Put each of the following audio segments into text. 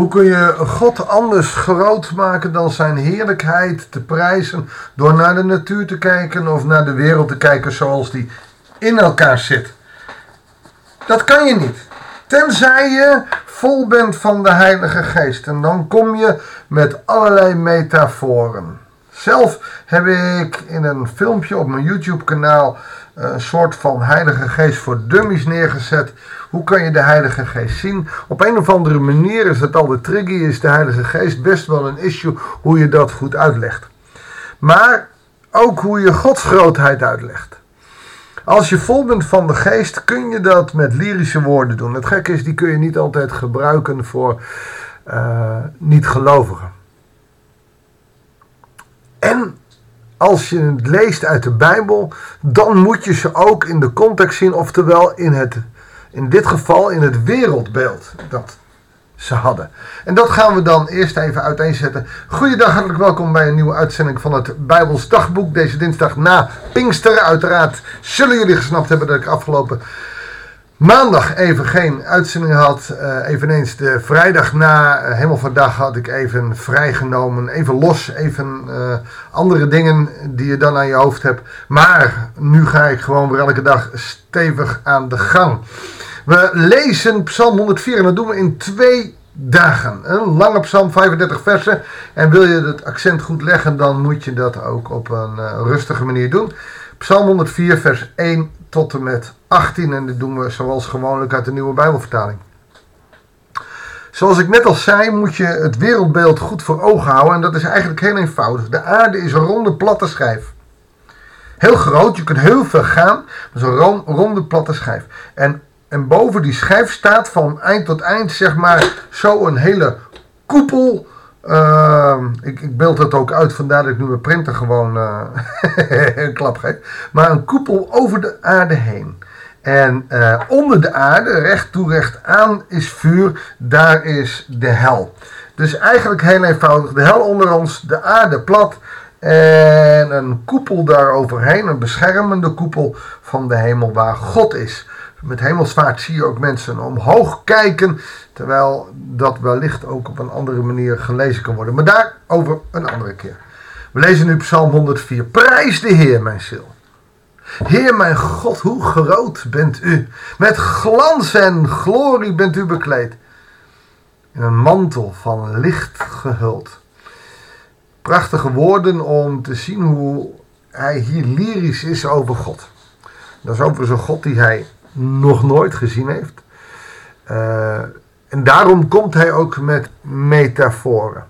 Hoe kun je God anders groot maken dan zijn heerlijkheid te prijzen door naar de natuur te kijken of naar de wereld te kijken zoals die in elkaar zit? Dat kan je niet. Tenzij je vol bent van de Heilige Geest. En dan kom je met allerlei metaforen. Zelf heb ik in een filmpje op mijn YouTube kanaal een soort van Heilige Geest voor dummies neergezet. Hoe kan je de Heilige Geest zien? Op een of andere manier is het al de tricky, is de Heilige Geest best wel een issue hoe je dat goed uitlegt. Maar ook hoe je Gods grootheid uitlegt. Als je vol bent van de geest, kun je dat met lyrische woorden doen. Het gekke is, die kun je niet altijd gebruiken voor uh, niet-gelovigen. En als je het leest uit de Bijbel, dan moet je ze ook in de context zien, oftewel in, het, in dit geval in het wereldbeeld dat ze hadden. En dat gaan we dan eerst even uiteenzetten. Goeiedag, hartelijk welkom bij een nieuwe uitzending van het Bijbels Dagboek. Deze dinsdag na Pinkster. Uiteraard zullen jullie gesnapt hebben dat ik afgelopen maandag even geen uitzending had. Uh, eveneens de vrijdag na uh, Hemelvaardag had ik even vrijgenomen. Even los, even uh, andere dingen die je dan aan je hoofd hebt. Maar nu ga ik gewoon weer elke dag stevig aan de gang. We lezen Psalm 104 en dat doen we in twee dagen. Een lange psalm, 35 versen. En wil je het accent goed leggen, dan moet je dat ook op een rustige manier doen. Psalm 104, vers 1 tot en met 18. En dit doen we zoals gewoonlijk uit de nieuwe Bijbelvertaling. Zoals ik net al zei, moet je het wereldbeeld goed voor ogen houden. En dat is eigenlijk heel eenvoudig. De aarde is een ronde, platte schijf. Heel groot, je kunt heel veel gaan. Maar zo'n ronde, platte schijf. En, en boven die schijf staat van eind tot eind, zeg maar, zo een hele koepel uh, ik, ik beeld het ook uit, vandaar dat ik nu mijn printer gewoon uh, een klap geef. Maar een koepel over de aarde heen. En uh, onder de aarde, recht toe recht aan, is vuur. Daar is de hel. Dus eigenlijk heel eenvoudig. De hel onder ons, de aarde plat. En een koepel daaroverheen, een beschermende koepel van de hemel waar God is. Met hemelsvaart zie je ook mensen omhoog kijken, terwijl dat wellicht ook op een andere manier gelezen kan worden. Maar daarover een andere keer. We lezen nu Psalm 104. Prijs de Heer, mijn ziel. Heer mijn God, hoe groot bent u. Met glans en glorie bent u bekleed. In een mantel van licht gehuld. Prachtige woorden om te zien hoe hij hier lyrisch is over God. Dat is over zo'n God die hij nog nooit gezien heeft. Uh, en daarom komt hij ook met metaforen.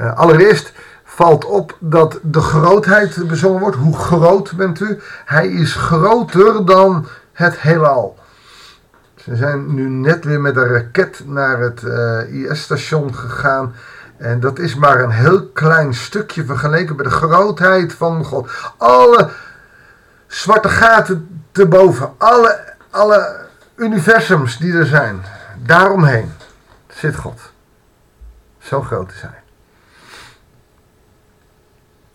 Uh, allereerst valt op dat de grootheid bezongen wordt. Hoe groot bent u? Hij is groter dan het heelal. Ze zijn nu net weer met een raket naar het uh, IS-station gegaan. En dat is maar een heel klein stukje vergeleken met de grootheid van God. Alle zwarte gaten te boven. Alle, alle universums die er zijn. Daaromheen zit God. Zo groot is hij.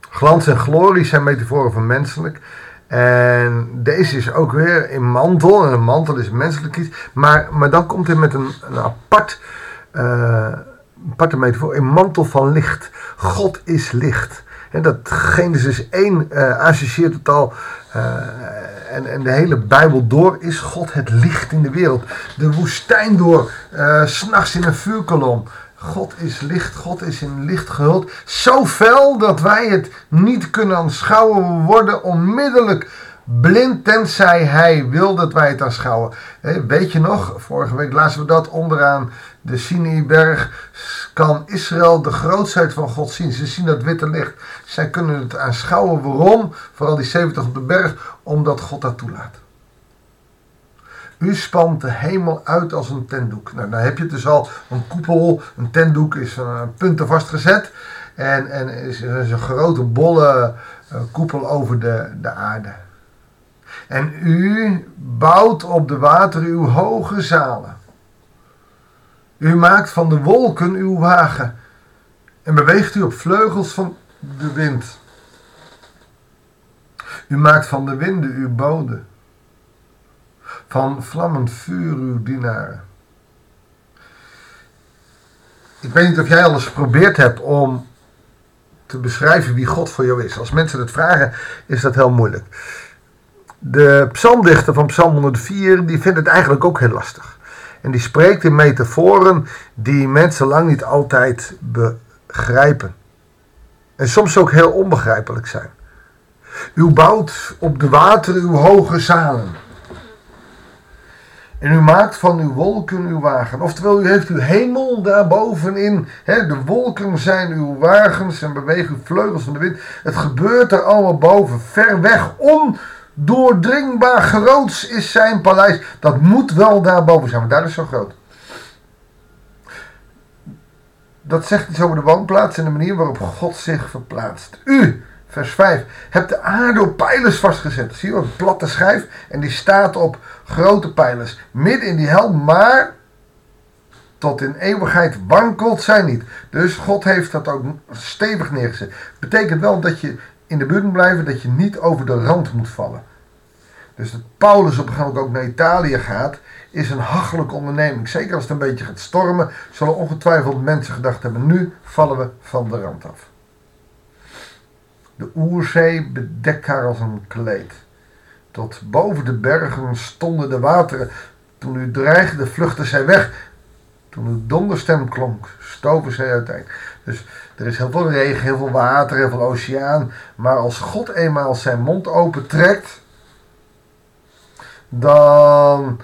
Glans en glorie zijn metaforen van menselijk. En deze is ook weer in mantel. En een mantel is menselijk iets. Maar, maar dan komt hij met een, een apart, uh, aparte metafoor. Een mantel van licht. God is licht. En dat Genesis 1 uh, associeert het al. Uh, en, en de hele Bijbel door is God het licht in de wereld. De woestijn door, uh, s'nachts in een vuurkolom. God is licht, God is in licht gehuld. Zo fel dat wij het niet kunnen aanschouwen. We worden onmiddellijk blind tenzij hij wil dat wij het aanschouwen. weet je nog, vorige week lazen we dat onderaan de Sinaiberg. Kan Israël de grootheid van God zien? Ze zien dat witte licht. Zij kunnen het aanschouwen. Waarom? Vooral die 70 op de berg, omdat God dat toelaat. U spant de hemel uit als een tentdoek. Nou, dan heb je dus al een koepel. Een tentdoek is een punten vastgezet. En, en is, is een grote bolle uh, koepel over de, de aarde. En u bouwt op de wateren uw hoge zalen. U maakt van de wolken uw wagen en beweegt u op vleugels van de wind. U maakt van de winden uw bode, van vlammend vuur uw dienaren. ik weet niet of jij al eens geprobeerd hebt om te beschrijven wie God voor jou is. Als mensen het vragen, is dat heel moeilijk. De psalmdichter van Psalm 104, die vindt het eigenlijk ook heel lastig. En die spreekt in metaforen die mensen lang niet altijd begrijpen. En soms ook heel onbegrijpelijk zijn. U bouwt op de wateren uw hoge zalen. En u maakt van uw wolken uw wagen. Oftewel, u heeft uw hemel daarbovenin. Hè, de wolken zijn uw wagens en bewegen uw vleugels van de wind. Het gebeurt er allemaal boven, ver weg. Ondoordringbaar groots is zijn paleis. Dat moet wel daarboven zijn, want daar is zo groot. Dat zegt iets over de woonplaats en de manier waarop God zich verplaatst. U, vers 5, hebt de aarde op pijlers vastgezet. Zie je? Een platte schijf. En die staat op grote pijlers. Midden in die hel, maar tot in eeuwigheid wankelt zij niet. Dus God heeft dat ook stevig neergezet. Betekent wel dat je in de buurt blijven, dat je niet over de rand moet vallen. Dus dat Paulus op een gegeven moment ook naar Italië gaat, is een hachelijke onderneming. Zeker als het een beetje gaat stormen, zullen ongetwijfeld mensen gedacht hebben: nu vallen we van de rand af. De oerzee bedekt haar als een kleed. Tot boven de bergen stonden de wateren. Toen u dreigde, vluchtte zij weg. Toen uw donderstem klonk, stoven zij uiteen. Dus er is heel veel regen, heel veel water, heel veel oceaan. Maar als God eenmaal zijn mond opentrekt, dan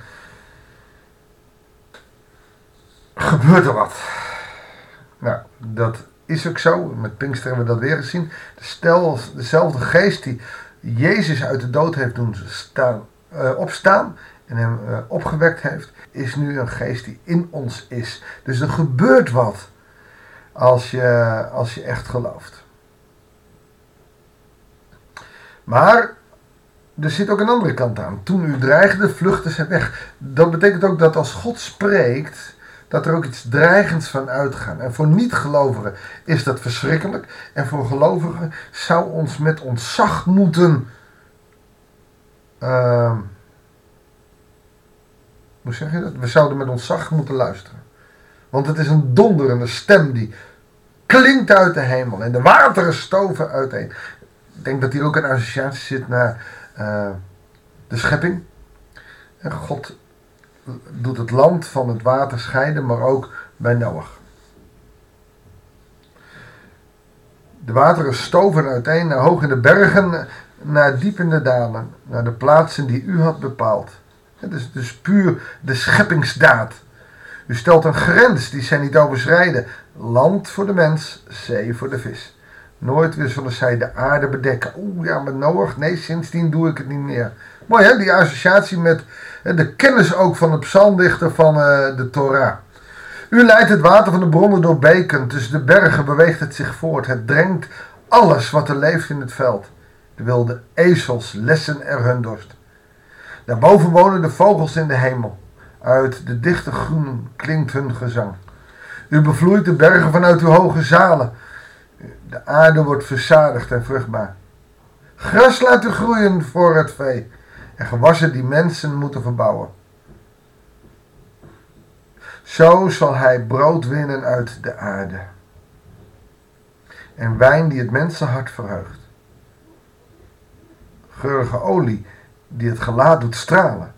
gebeurt er wat. Nou, dat is ook zo. Met Pinkster hebben we dat weer gezien. Stel, dezelfde geest die Jezus uit de dood heeft doen staan, uh, opstaan en hem uh, opgewekt heeft, is nu een geest die in ons is. Dus er gebeurt wat als je, als je echt gelooft. Maar er zit ook een andere kant aan. Toen u dreigde, vluchtte ze weg. Dat betekent ook dat als God spreekt, dat er ook iets dreigends van uitgaat. En voor niet-gelovigen is dat verschrikkelijk. En voor gelovigen zou ons met ontzag moeten. Uh, hoe zeg je dat? We zouden met ontzag moeten luisteren. Want het is een donderende stem die klinkt uit de hemel. En de wateren stoven uiteen. Ik denk dat hier ook een associatie zit naar uh, de schepping. En God doet het land van het water scheiden, maar ook bij Noach. De wateren stoven uiteen naar hoog in de bergen, naar diep in de dalen, naar de plaatsen die u had bepaald. Het is dus puur de scheppingsdaad. U stelt een grens die zij niet overschrijden. Land voor de mens, zee voor de vis. Nooit weer zullen zij de aarde bedekken. Oeh, ja, met Noach, nee, sindsdien doe ik het niet meer. Mooi hè, die associatie met de kennis ook van de psalmdichter van uh, de Torah. U leidt het water van de bronnen door beken. Tussen de bergen beweegt het zich voort. Het drenkt alles wat er leeft in het veld. De wilde ezels lessen er hun dorst. Daarboven wonen de vogels in de hemel. Uit de dichte groen klinkt hun gezang. U bevloeit de bergen vanuit uw hoge zalen. De aarde wordt verzadigd en vruchtbaar. Gras laat u groeien voor het vee en gewassen die mensen moeten verbouwen. Zo zal hij brood winnen uit de aarde en wijn die het mensenhart verheugt. Geurige olie die het gelaat doet stralen.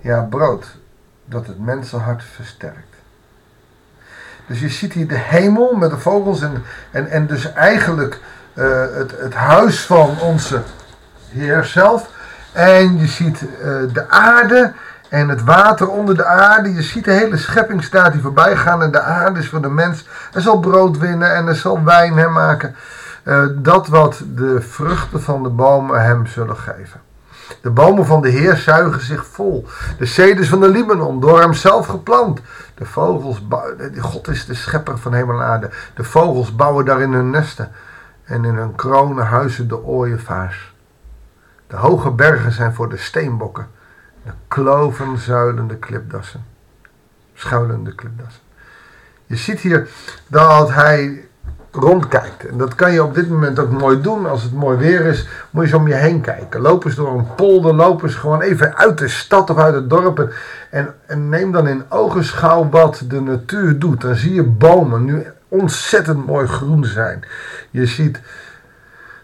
Ja, brood dat het mensenhart versterkt. Dus je ziet hier de hemel met de vogels en, en, en dus eigenlijk uh, het, het huis van onze Heer zelf. En je ziet uh, de aarde en het water onder de aarde. Je ziet de hele scheppingstaat die voorbij gaan. En de aarde is voor de mens. Er zal brood winnen en er zal wijn hem maken. Uh, dat wat de vruchten van de bomen hem zullen geven. De bomen van de Heer zuigen zich vol. De ceders van de Libanon, door hem zelf geplant. De vogels, God is de schepper van hemel en aarde. De vogels bouwen daarin hun nesten. En in hun kronen huizen de ooievaars. De hoge bergen zijn voor de steenbokken. De kloven zuilende klipdassen. Schuilende klipdassen. Je ziet hier dat hij rondkijkt. En dat kan je op dit moment ook mooi doen. Als het mooi weer is, moet je zo om je heen kijken. Loop eens door een polder, loop eens gewoon even uit de stad of uit het dorp. En, en neem dan in ogenschouw wat de natuur doet. Dan zie je bomen nu ontzettend mooi groen zijn. Je ziet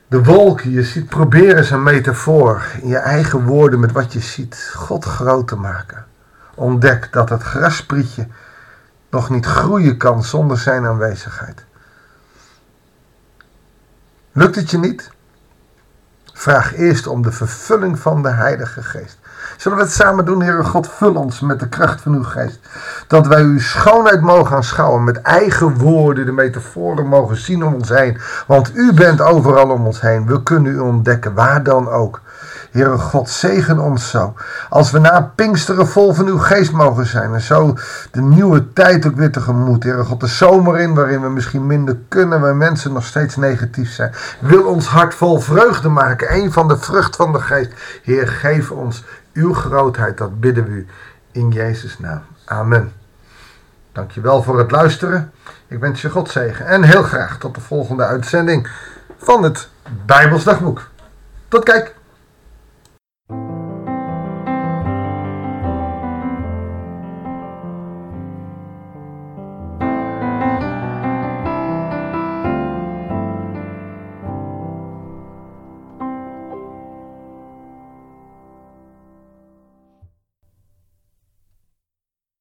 de wolken, je ziet, probeer eens een metafoor in je eigen woorden met wat je ziet. God groot te maken. Ontdek dat het grasprietje nog niet groeien kan zonder zijn aanwezigheid. Lukt het je niet? Vraag eerst om de vervulling van de Heilige Geest. Zullen we het samen doen, Heere God? Vul ons met de kracht van uw geest. Dat wij uw schoonheid mogen aanschouwen. Met eigen woorden de metaforen mogen zien om ons heen. Want u bent overal om ons heen. We kunnen u ontdekken, waar dan ook. Heere God, zegen ons zo. Als we na Pinksteren vol van uw geest mogen zijn. En zo de nieuwe tijd ook weer tegemoet. Heere God, de zomer in waarin we misschien minder kunnen. Waar mensen nog steeds negatief zijn. Wil ons hart vol vreugde maken. Een van de vrucht van de geest. Heer, geef ons uw grootheid. Dat bidden we u in Jezus' naam. Amen. Dankjewel voor het luisteren. Ik wens je God zegen. En heel graag tot de volgende uitzending van het Bijbelsdagboek. Tot kijk.